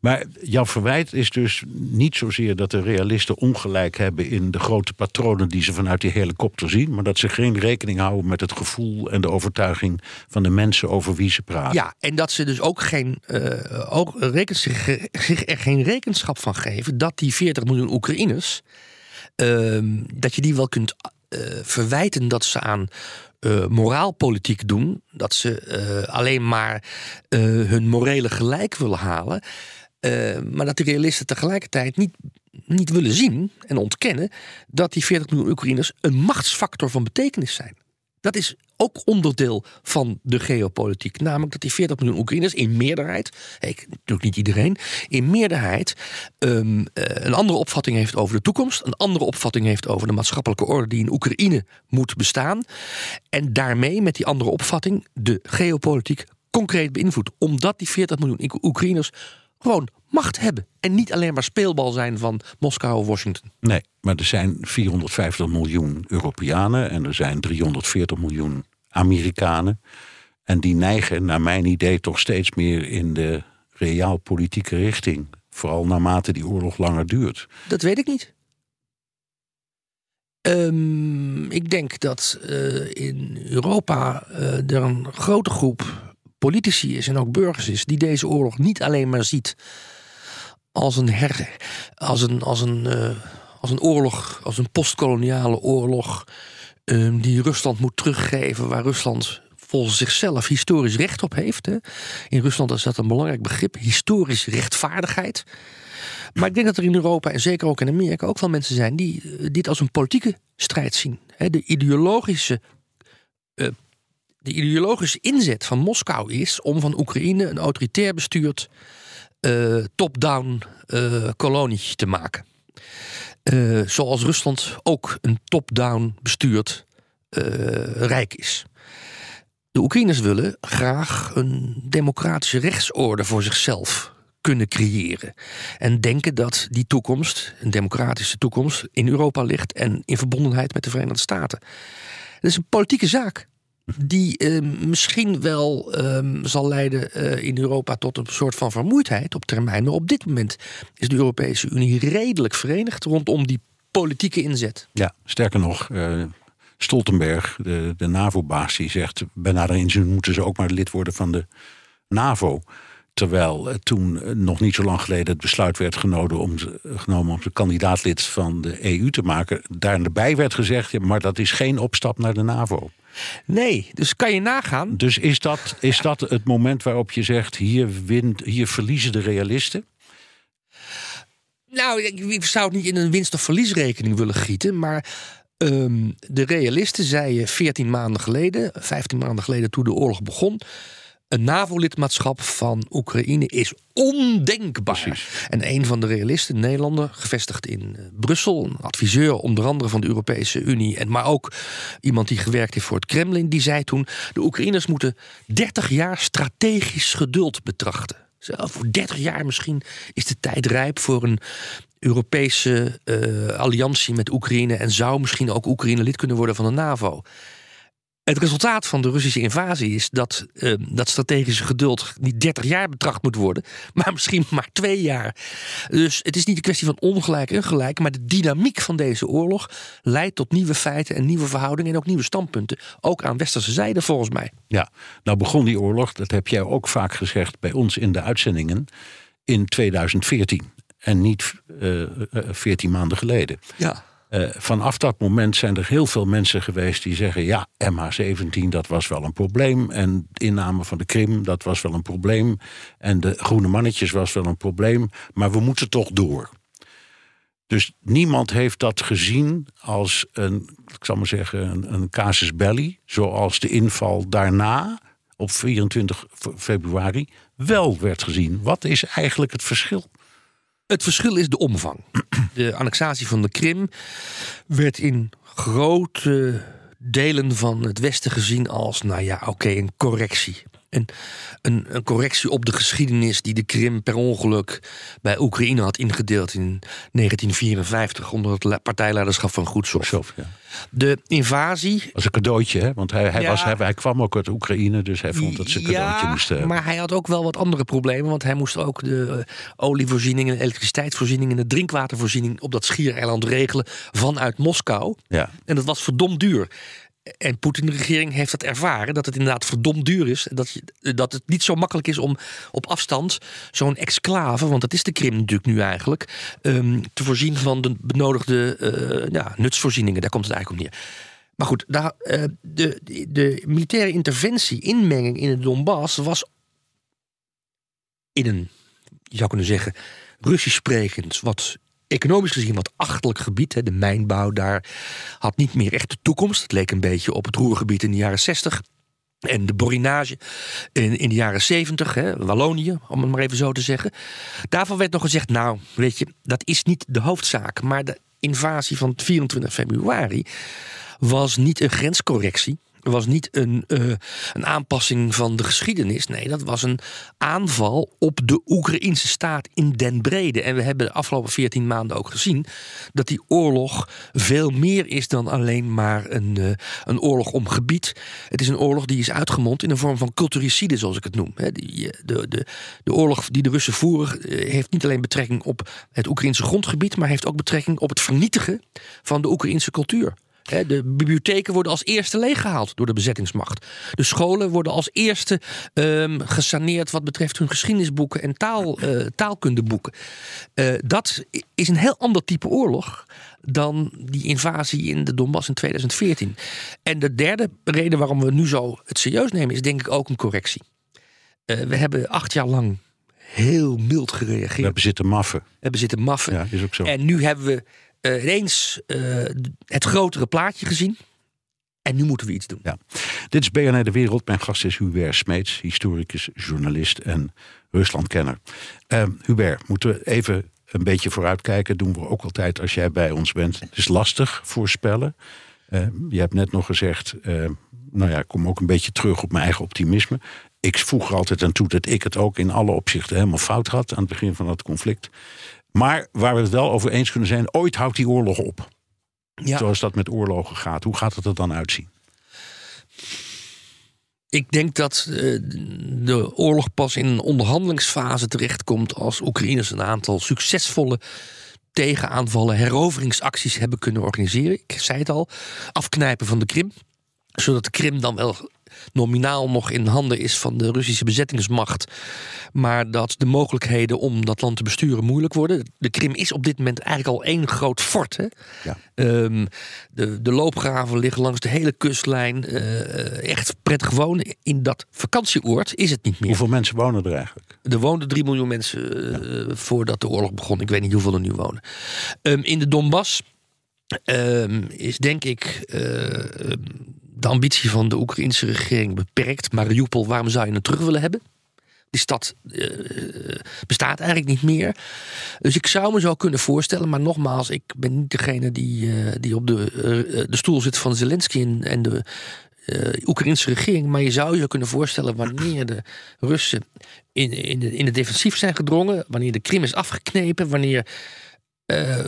maar jouw verwijt is dus niet zozeer dat de realisten ongelijk hebben in de grote patronen die ze vanuit die helikopter zien, maar dat ze geen rekening houden met het gevoel en de overtuiging van de mensen over wie ze praten. Ja, en dat ze dus ook, geen, eh, ook reken, zich, er geen rekenschap van geven dat die 40 miljoen Oekraïners, ehm, dat je die wel kunt eh, verwijten dat ze aan eh, moraalpolitiek doen, dat ze eh, alleen maar eh, hun morele gelijk willen halen, maar dat de realisten tegelijkertijd niet, niet willen zien en ontkennen dat die 40 miljoen Oekraïners een machtsfactor van betekenis zijn. Dat is ook onderdeel van de geopolitiek. Namelijk dat die 40 miljoen Oekraïners in meerderheid, ik, natuurlijk niet iedereen, in meerderheid ehm, eh, een andere opvatting heeft over de toekomst. Een andere opvatting heeft over de maatschappelijke orde die in Oekraïne moet bestaan. En daarmee met die andere opvatting de geopolitiek concreet beïnvloedt. Omdat die 40 miljoen Oek- Oekraïners gewoon macht hebben. En niet alleen maar speelbal zijn van Moskou of Washington. Nee, maar er zijn 450 miljoen Europeanen en er zijn 340 miljoen Amerikanen. En die neigen, naar mijn idee, toch steeds meer in de reaalpolitieke richting. Vooral naarmate die oorlog langer duurt. Dat weet ik niet. Ehm, ik denk dat eh, in Europa eh, er een grote groep politici is en ook burgers is die deze oorlog niet alleen maar ziet als een, her, als een, als een, eh, als een oorlog, als een postkoloniale oorlog ehm, die Rusland moet teruggeven, waar Rusland volgens zichzelf historisch recht op heeft. Hè. In Rusland is dat een belangrijk begrip, historisch rechtvaardigheid. Maar ik denk dat er in Europa en zeker ook in Amerika ook wel mensen zijn die eh, dit als een politieke strijd zien. De ideologische, eh, de ideologische inzet van Moskou is om van Oekraïne een autoritair bestuurd eh, top-down eh, kolonie te maken. Eh, zoals Rusland ook een top-down bestuurd rijk is. De Oekraïners willen graag een democratische rechtsorde voor zichzelf kunnen creëren. En denken dat die toekomst, een democratische toekomst, in Europa ligt en in verbondenheid met de Verenigde Staten. Het is een politieke zaak. Die eh, misschien wel ehm, zal leiden eh, in Europa tot een soort van vermoeidheid op termijn. Maar op dit moment is de Europese Unie redelijk verenigd rondom die politieke inzet. Ja, sterker nog, eh, Stoltenberg, de, de NAVO-baas, die zegt... bij nader inzien moeten ze ook maar lid worden van de NAVO. Terwijl eh, toen eh, nog niet zo lang geleden het besluit werd genomen om, ze- genomen om ze kandidaatlid van de EU te maken. Daarbij werd gezegd, ja, maar dat is geen opstap naar de NAVO. Nee, dus kan je nagaan. Dus is dat, is dat het moment waarop je zegt, hier, wint, hier verliezen de realisten? Nou, ik, ik zou het niet in een winst- of verliesrekening willen gieten. Maar ehm, de realisten zeiden 14 maanden geleden, 15 maanden geleden toen de oorlog begon. Een NAVO-lidmaatschap van Oekraïne is ondenkbaar. Precies. En een van de realisten, Nederlander, gevestigd in eh, Brussel, een adviseur onder andere van de Europese Unie, en maar ook iemand die gewerkt heeft voor het Kremlin, die zei toen: de Oekraïners moeten 30 jaar strategisch geduld betrachten. Zo, voor 30 jaar misschien is de tijd rijp voor een Europese eh, alliantie met Oekraïne en zou misschien ook Oekraïne lid kunnen worden van de NAVO. Het resultaat van de Russische invasie is dat eh, dat strategische geduld niet 30 jaar betracht moet worden, (laughs) maar misschien maar twee jaar. Dus het is niet een kwestie van ongelijk en gelijk, maar de dynamiek van deze oorlog leidt tot nieuwe feiten en nieuwe verhoudingen en ook nieuwe standpunten. Ook aan westerse zijde volgens mij. Ja, nou begon die oorlog, dat heb jij ook vaak gezegd bij ons in de uitzendingen, in 2014. En niet eh, eh, 14 maanden geleden. Ja. Eh, vanaf dat moment zijn er heel veel mensen geweest die zeggen: ja, MH17 dat was wel een probleem. En de inname van de Krim dat was wel een probleem. En de groene mannetjes was wel een probleem. Maar we moeten toch door. Dus niemand heeft dat gezien als een, ik zal maar zeggen, een, een casus belli. Zoals de inval daarna op 24 februari wel werd gezien. Wat is eigenlijk het verschil? Het verschil is de omvang. (clears throat) De annexatie van de Krim werd in grote delen van het Westen gezien als, nou ja, oké, een correctie. Een, een, een, correctie op de geschiedenis die de Krim per ongeluk bij Oekraïne had ingedeeld in 1954 onder het partijleiderschap van. Ja. De invasie. Was een cadeautje, hè? want hij, hij, was, hij, hij, kwam ook uit Oekraïne, dus hij vond dat ze een cadeautje moesten hebben. Maar hij had ook wel wat andere problemen, want hij moest ook de uh, olievoorziening, de elektriciteitsvoorziening en de drinkwatervoorziening op dat schiereiland regelen vanuit Moskou. Ja. En dat was verdomd duur. En Poetin-regering heeft het ervaren dat het inderdaad verdomd duur is. Dat, je, dat het niet zo makkelijk is om op afstand zo'n exclave, want dat is de Krim natuurlijk nu eigenlijk, um, te voorzien van de benodigde uh, ja, nutsvoorzieningen. Daar komt het eigenlijk op neer. Maar goed, daar, de, de, de, militaire interventie, inmenging in het Donbass was in een, je zou kunnen zeggen, Russisch sprekend, wat economisch gezien wat achterlijk gebied. De mijnbouw daar had niet meer echt de toekomst. Het leek een beetje op het roergebied in de jaren 60. En de borinage in, in de jaren 70, hè, Wallonië, om het maar even zo te zeggen. Daarvan werd nog gezegd, nou, weet je, dat is niet de hoofdzaak. Maar de invasie van 24 februari was niet een grenscorrectie was niet een, uh, een aanpassing van de geschiedenis. Nee, dat was een aanval op de Oekraïnse staat in den brede. En we hebben de afgelopen 14 maanden ook gezien dat die oorlog veel meer is dan alleen maar een, uh, een oorlog om gebied. Het is een oorlog die is uitgemond in een vorm van culturicide, zoals ik het noem. de, de, de oorlog die de Russen voeren eh, heeft niet alleen betrekking op het Oekraïnse grondgebied, maar heeft ook betrekking op het vernietigen van de Oekraïnse cultuur. De bibliotheken worden als eerste leeggehaald door de bezettingsmacht. De scholen worden als eerste um, gesaneerd wat betreft hun geschiedenisboeken en taal, uh, taalkundeboeken. Uh, dat is een heel ander type oorlog dan die invasie in de Donbass in 2014. En de derde reden waarom we nu zo het serieus nemen, is denk ik ook een correctie. Uh, we hebben acht jaar lang heel mild gereageerd. We hebben zitten maffen. We hebben zitten maffen. Ja, is ook zo. En nu hebben we uh, ineens uh, het grotere plaatje gezien. En nu moeten we iets doen. Ja. Dit is BNR De Wereld. Mijn gast is Hubert Smeets, historicus, journalist en Ruslandkenner. Uh, Hubert, moeten we even een beetje vooruitkijken. Doen we ook altijd als jij bij ons bent. Het is lastig voorspellen. Uh, je hebt net nog gezegd, nou ja, ik kom ook een beetje terug op mijn eigen optimisme. Ik voeg er altijd aan toe dat ik het ook in alle opzichten helemaal fout had aan het begin van dat conflict. Maar waar we het wel over eens kunnen zijn, ooit houdt die oorlog op. Ja. Zoals dat met oorlogen gaat. Hoe gaat het er dan uitzien? Ik denk dat uh, de oorlog pas in een onderhandelingsfase terechtkomt als Oekraïners een aantal succesvolle tegenaanvallen, heroveringsacties hebben kunnen organiseren. Ik zei het al, afknijpen van de Krim zodat de Krim dan wel nominaal nog in handen is van de Russische bezettingsmacht. Maar dat de mogelijkheden om dat land te besturen moeilijk worden. De Krim is op dit moment eigenlijk al één groot fort. Hè? Ja. Um, de, de loopgraven liggen langs de hele kustlijn. Uh, echt prettig wonen. In dat vakantieoord is het niet meer. Hoeveel mensen wonen er eigenlijk? Er woonden 3 miljoen mensen uh, voordat de oorlog begon. Ik weet niet hoeveel er nu wonen. Um, in de Donbass um, is denk ik uh, de ambitie van de Oekraïnse regering beperkt. Mariupol, waarom zou je het terug willen hebben? Die stad uh, bestaat eigenlijk niet meer. Dus ik zou me zo kunnen voorstellen, maar nogmaals, ik ben niet degene die, uh, die op de, de stoel zit van Zelensky en, en de Oekraïnse regering. Maar je zou je kunnen voorstellen wanneer de Russen in, in, de, in het defensief zijn gedrongen, wanneer de Krim is afgeknepen, wanneer uh,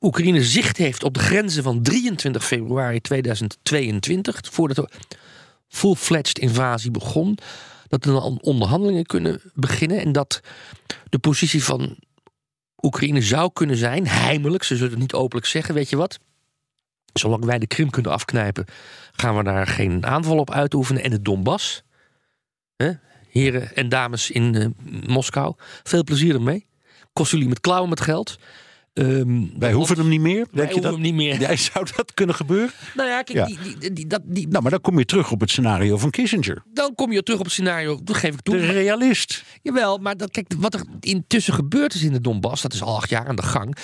Oekraïne zicht heeft op de grenzen van 23 februari 2022, voordat de full-fledged invasie begon, dat er dan onderhandelingen kunnen beginnen en dat de positie van Oekraïne zou kunnen zijn, heimelijk, ze zullen het niet openlijk zeggen, weet je wat? Zolang wij de Krim kunnen afknijpen, gaan we daar geen aanval op uitoefenen. En de Donbass, hè, heren en dames in uh, Moskou, veel plezier ermee. Kost jullie met klauwen met geld. Ehm, Wij hoeven hem niet meer. Denk je hoeven dat? hem niet meer. Ja, (laughs) zou dat kunnen gebeuren? Nou ja, kijk, Ja. Die, die, die, dat, die, Nou, maar dan kom je terug op het scenario van Kissinger. dan kom je terug op het scenario. Dat geef ik toe. De realist. Jawel, maar dat, kijk, wat er intussen gebeurd is in de Donbass, dat is al acht jaar aan de gang.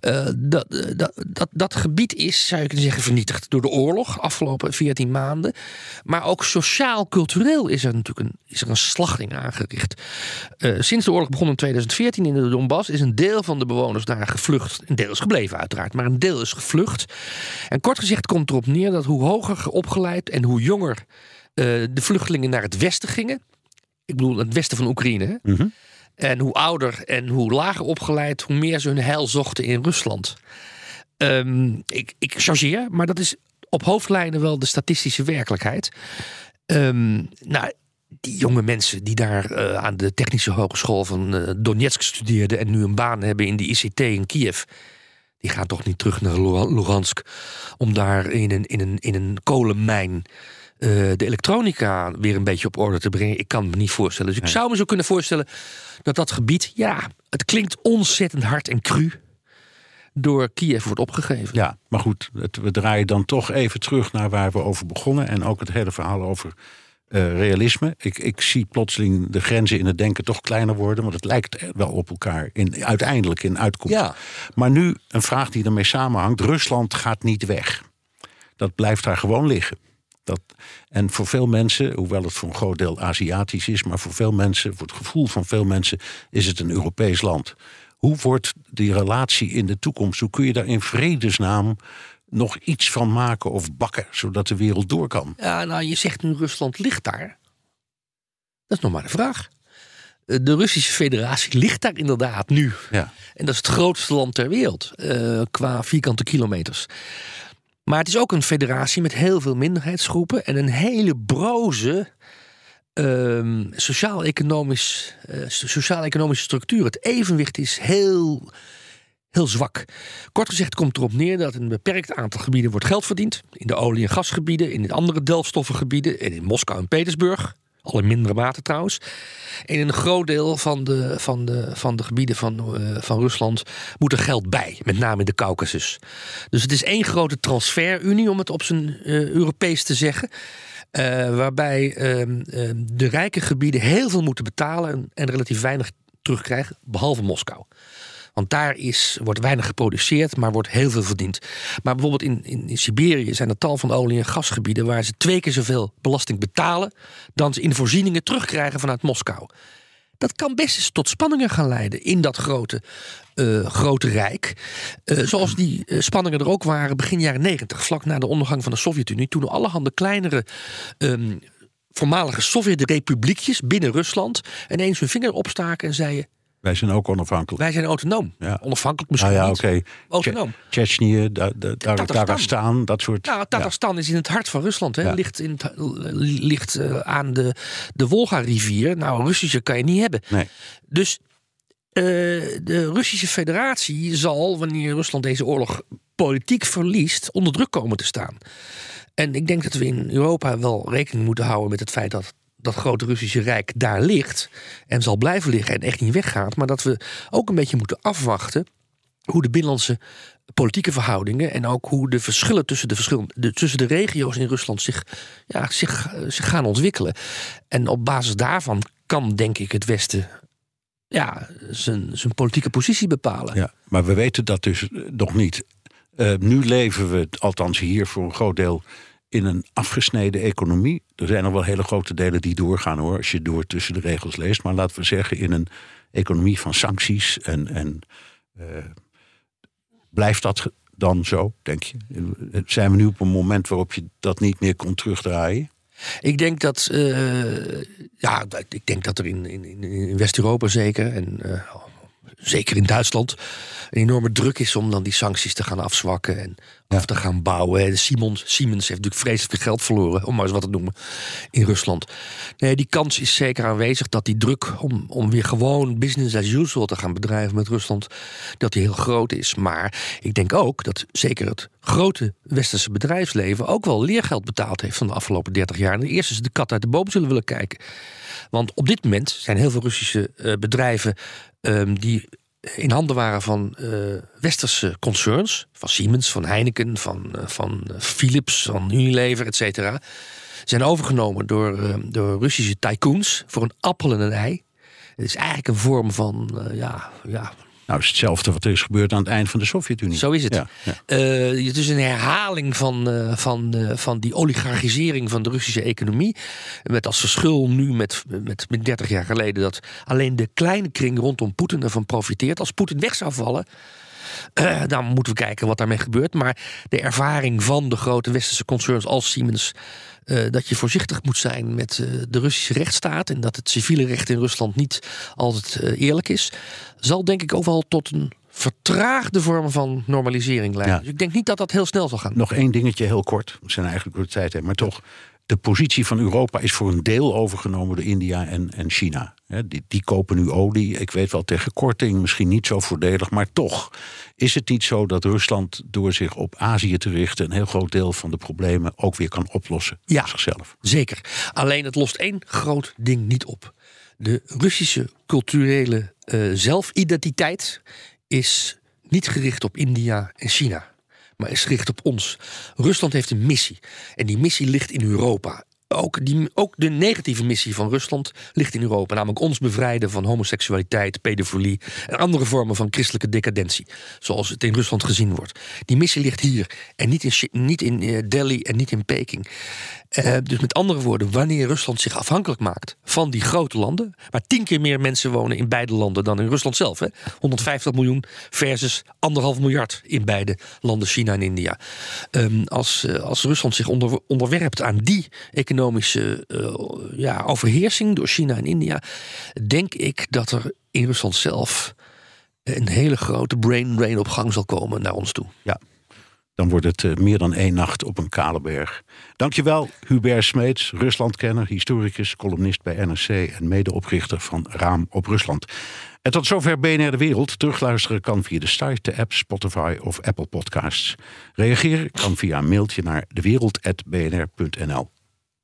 eh, dat, eh, dat, dat, dat gebied is, zou je kunnen zeggen, vernietigd door de oorlog, afgelopen 14 maanden. Maar ook sociaal-cultureel is er natuurlijk een, is er een slachting aangericht. Eh, sinds de oorlog begon in 2014 in de Donbass, is een deel van de bewoners daar gevlucht. Een deel is gebleven, uiteraard, maar een deel is gevlucht. En kort gezegd komt erop neer dat hoe hoger opgeleid en hoe jonger eh, de vluchtelingen naar het westen gingen. Ik bedoel, het westen van Oekraïne. Mhm. En hoe ouder en hoe lager opgeleid, hoe meer ze hun heil zochten in Rusland. Ehm, ik, ik chargeer, maar dat is op hoofdlijnen wel de statistische werkelijkheid. Ehm, nou, die jonge mensen die daar eh, aan de Technische Hogeschool van eh, Donetsk studeerden en nu een baan hebben in de ICT in Kiev. Die gaan toch niet terug naar Lu- Luhansk om daar in een, in een, in een kolenmijn eh, de elektronica weer een beetje op orde te brengen. Ik kan me niet voorstellen. Dus ik zou me zo kunnen voorstellen dat dat gebied, ja, het klinkt ontzettend hard en cru, door Kiev wordt opgegeven. Ja, maar goed, het, we draaien dan toch even terug naar waar we over begonnen. En ook het hele verhaal over eh, realisme. Ik, ik zie plotseling de grenzen in het denken toch kleiner worden. Want het lijkt wel op elkaar in, uiteindelijk in uitkomst. Ja. Maar nu een vraag die ermee samenhangt. Rusland gaat niet weg. Dat blijft daar gewoon liggen. Dat, en voor veel mensen, hoewel het voor een groot deel Aziatisch is, maar voor veel mensen, voor het gevoel van veel mensen, is het een Europees land. Hoe wordt die relatie in de toekomst? Hoe kun je daar in vredesnaam nog iets van maken of bakken, zodat de wereld door kan? Ja, nou, je zegt nu Rusland ligt daar. Dat is nog maar de vraag. Eh, De Russische Federatie ligt daar inderdaad nu. Ja. En dat is het grootste land ter wereld eh, qua vierkante kilometers. Maar het is ook een federatie met heel veel minderheidsgroepen en een hele broze ehm, sociaal-economisch, eh, sociaal-economische structuur. Het evenwicht is heel, heel zwak. Kort gezegd komt erop neer dat in een beperkt aantal gebieden wordt geld verdiend. In de olie- en gasgebieden, in de andere delfstoffengebieden, en in Moskou en Petersburg. Al in mindere mate trouwens. En in een groot deel van de, van de, van de gebieden van, eh, van Rusland moet er geld bij. Met name in de Caucasus. Dus het is één grote transferunie, om het op zijn eh, Europees te zeggen. Eh, waarbij ehm, ehm, de rijke gebieden heel veel moeten betalen en, en relatief weinig terugkrijgen, behalve Moskou. Want daar is, wordt weinig geproduceerd, maar wordt heel veel verdiend. Maar bijvoorbeeld in, in, Siberië zijn er tal van olie- en gasgebieden waar ze twee keer zoveel belasting betalen dan ze in voorzieningen terugkrijgen vanuit Moskou. Dat kan best eens tot spanningen gaan leiden in dat grote, eh, grote rijk. Eh, zoals die eh, spanningen er ook waren begin jaren negentig, vlak na de ondergang van de Sovjet-Unie. Toen er allerhande kleinere ehm, voormalige Sovjet-republiekjes binnen Rusland ineens hun vinger opstaken en zeiden: Wij zijn ook onafhankelijk. Wij zijn autonoom. Ja. Onafhankelijk misschien Nou ja, niet. Autonoom. Tatarstan. Dat soort. Nou, Tatarstan is in het hart van Rusland. Hè? Ja. Ligt, in het, ligt eh, aan de, de Wolga-rivier. Nou, Russische kan je niet hebben. Nee. Dus eh, de Russische federatie zal, wanneer Rusland deze oorlog politiek verliest, onder druk komen te staan. En ik denk dat we in Europa wel rekening moeten houden met het feit dat dat grote Russische Rijk daar ligt en zal blijven liggen en echt niet weggaat. Maar dat we ook een beetje moeten afwachten hoe de binnenlandse politieke verhoudingen en ook hoe de verschillen tussen de, verschillende, de, tussen de regio's in Rusland zich, ja, zich, eh, zich gaan ontwikkelen. En op basis daarvan kan, denk ik, het Westen ja, zijn, zijn politieke positie bepalen. Ja, maar we weten dat dus eh, nog niet. Eh, nu leven we, althans hier voor een groot deel, in een afgesneden economie. Er zijn nog wel hele grote delen die doorgaan hoor, als je door tussen de regels leest. Maar laten we zeggen, in een economie van sancties en. en eh, blijft dat dan zo, denk je? Zijn we nu op een moment waarop je dat niet meer kon terugdraaien? Ik denk dat, eh, ja, ik denk dat er in, in, in- in West-Europa zeker en eh, zeker in Duitsland een enorme druk is om dan die sancties te gaan afzwakken en af te gaan bouwen. En Simons, Siemens heeft natuurlijk vreselijk veel geld verloren, om maar eens wat te noemen, in Rusland. Nee, die kans is zeker aanwezig dat die druk om, om weer gewoon business as usual te gaan bedrijven met Rusland, dat die heel groot is. Maar ik denk ook dat zeker het grote westerse bedrijfsleven ook wel leergeld betaald heeft van de afgelopen 30 jaar. En de eerste is de kat uit de boom zullen willen kijken. Want op dit moment zijn heel veel Russische eh, bedrijven ehm, die in handen waren van eh, westerse concerns, van Siemens, van Heineken, van, eh, van eh, Philips, van Unilever, et cetera, zijn overgenomen door, door Russische tycoons voor een appel en een ei. Het is eigenlijk een vorm van, ja, ja, Nou, is hetzelfde wat er is gebeurd aan het eind van de Sovjet-Unie. zo is het. Ja, ja. Eh, het is een herhaling van, eh, van, eh, van die oligarchisering van de Russische economie. Met als verschil nu met, met, met 30 jaar geleden dat alleen de kleine kring rondom Poetin ervan profiteert. Als Poetin weg zou vallen. Dan (clears throat) moeten we kijken wat daarmee gebeurt. Maar de ervaring van de grote westerse concerns als Siemens. eh, dat je voorzichtig moet zijn met eh, de Russische rechtsstaat. En dat het civiele recht in Rusland niet altijd eh, eerlijk is. Zal denk ik ook wel tot een vertraagde vorm van normalisering leiden. Ja. Dus ik denk niet dat dat heel snel zal gaan. Nog één dingetje heel kort. We zijn eigenlijk door de tijd heen. Maar toch, de positie van Europa is voor een deel overgenomen door India en, en China. Die, die kopen nu olie. Ik weet wel tegen korting, misschien niet zo voordelig. Maar toch is het niet zo dat Rusland door zich op Azië te richten... een heel groot deel van de problemen ook weer kan oplossen Ja. voor zichzelf. Zeker. Alleen het lost één groot ding niet op. De Russische culturele eh, zelfidentiteit is niet gericht op India en China, maar is gericht op ons. Rusland heeft een missie en die missie ligt in Europa. Ook, die, ook de negatieve missie van Rusland ligt in Europa. Namelijk ons bevrijden van homoseksualiteit, pedofilie en andere vormen van christelijke decadentie. Zoals het in Rusland gezien wordt. Die missie ligt hier en niet in, niet in eh, Delhi en niet in Peking. Eh, dus met andere woorden, wanneer Rusland zich afhankelijk maakt van die grote landen, waar tien keer meer mensen wonen in beide landen dan in Rusland zelf, hè? 150 miljoen versus anderhalf miljard in beide landen, China en India. Ehm, als, eh, als Rusland zich onder, onderwerpt aan die economische eh, ja, overheersing door China en India, denk ik dat er in Rusland zelf een hele grote brain drain op gang zal komen naar ons toe. Ja, dan wordt het eh, meer dan één nacht op een kale berg. Dankjewel, Hubert Smeets, Ruslandkenner, historicus, columnist bij NRC en medeoprichter van Raam op Rusland. En tot zover BNR De Wereld. Terugluisteren kan via de site, de app, Spotify of Apple Podcasts. Reageren kan via een mailtje naar dewereld.bnr.nl.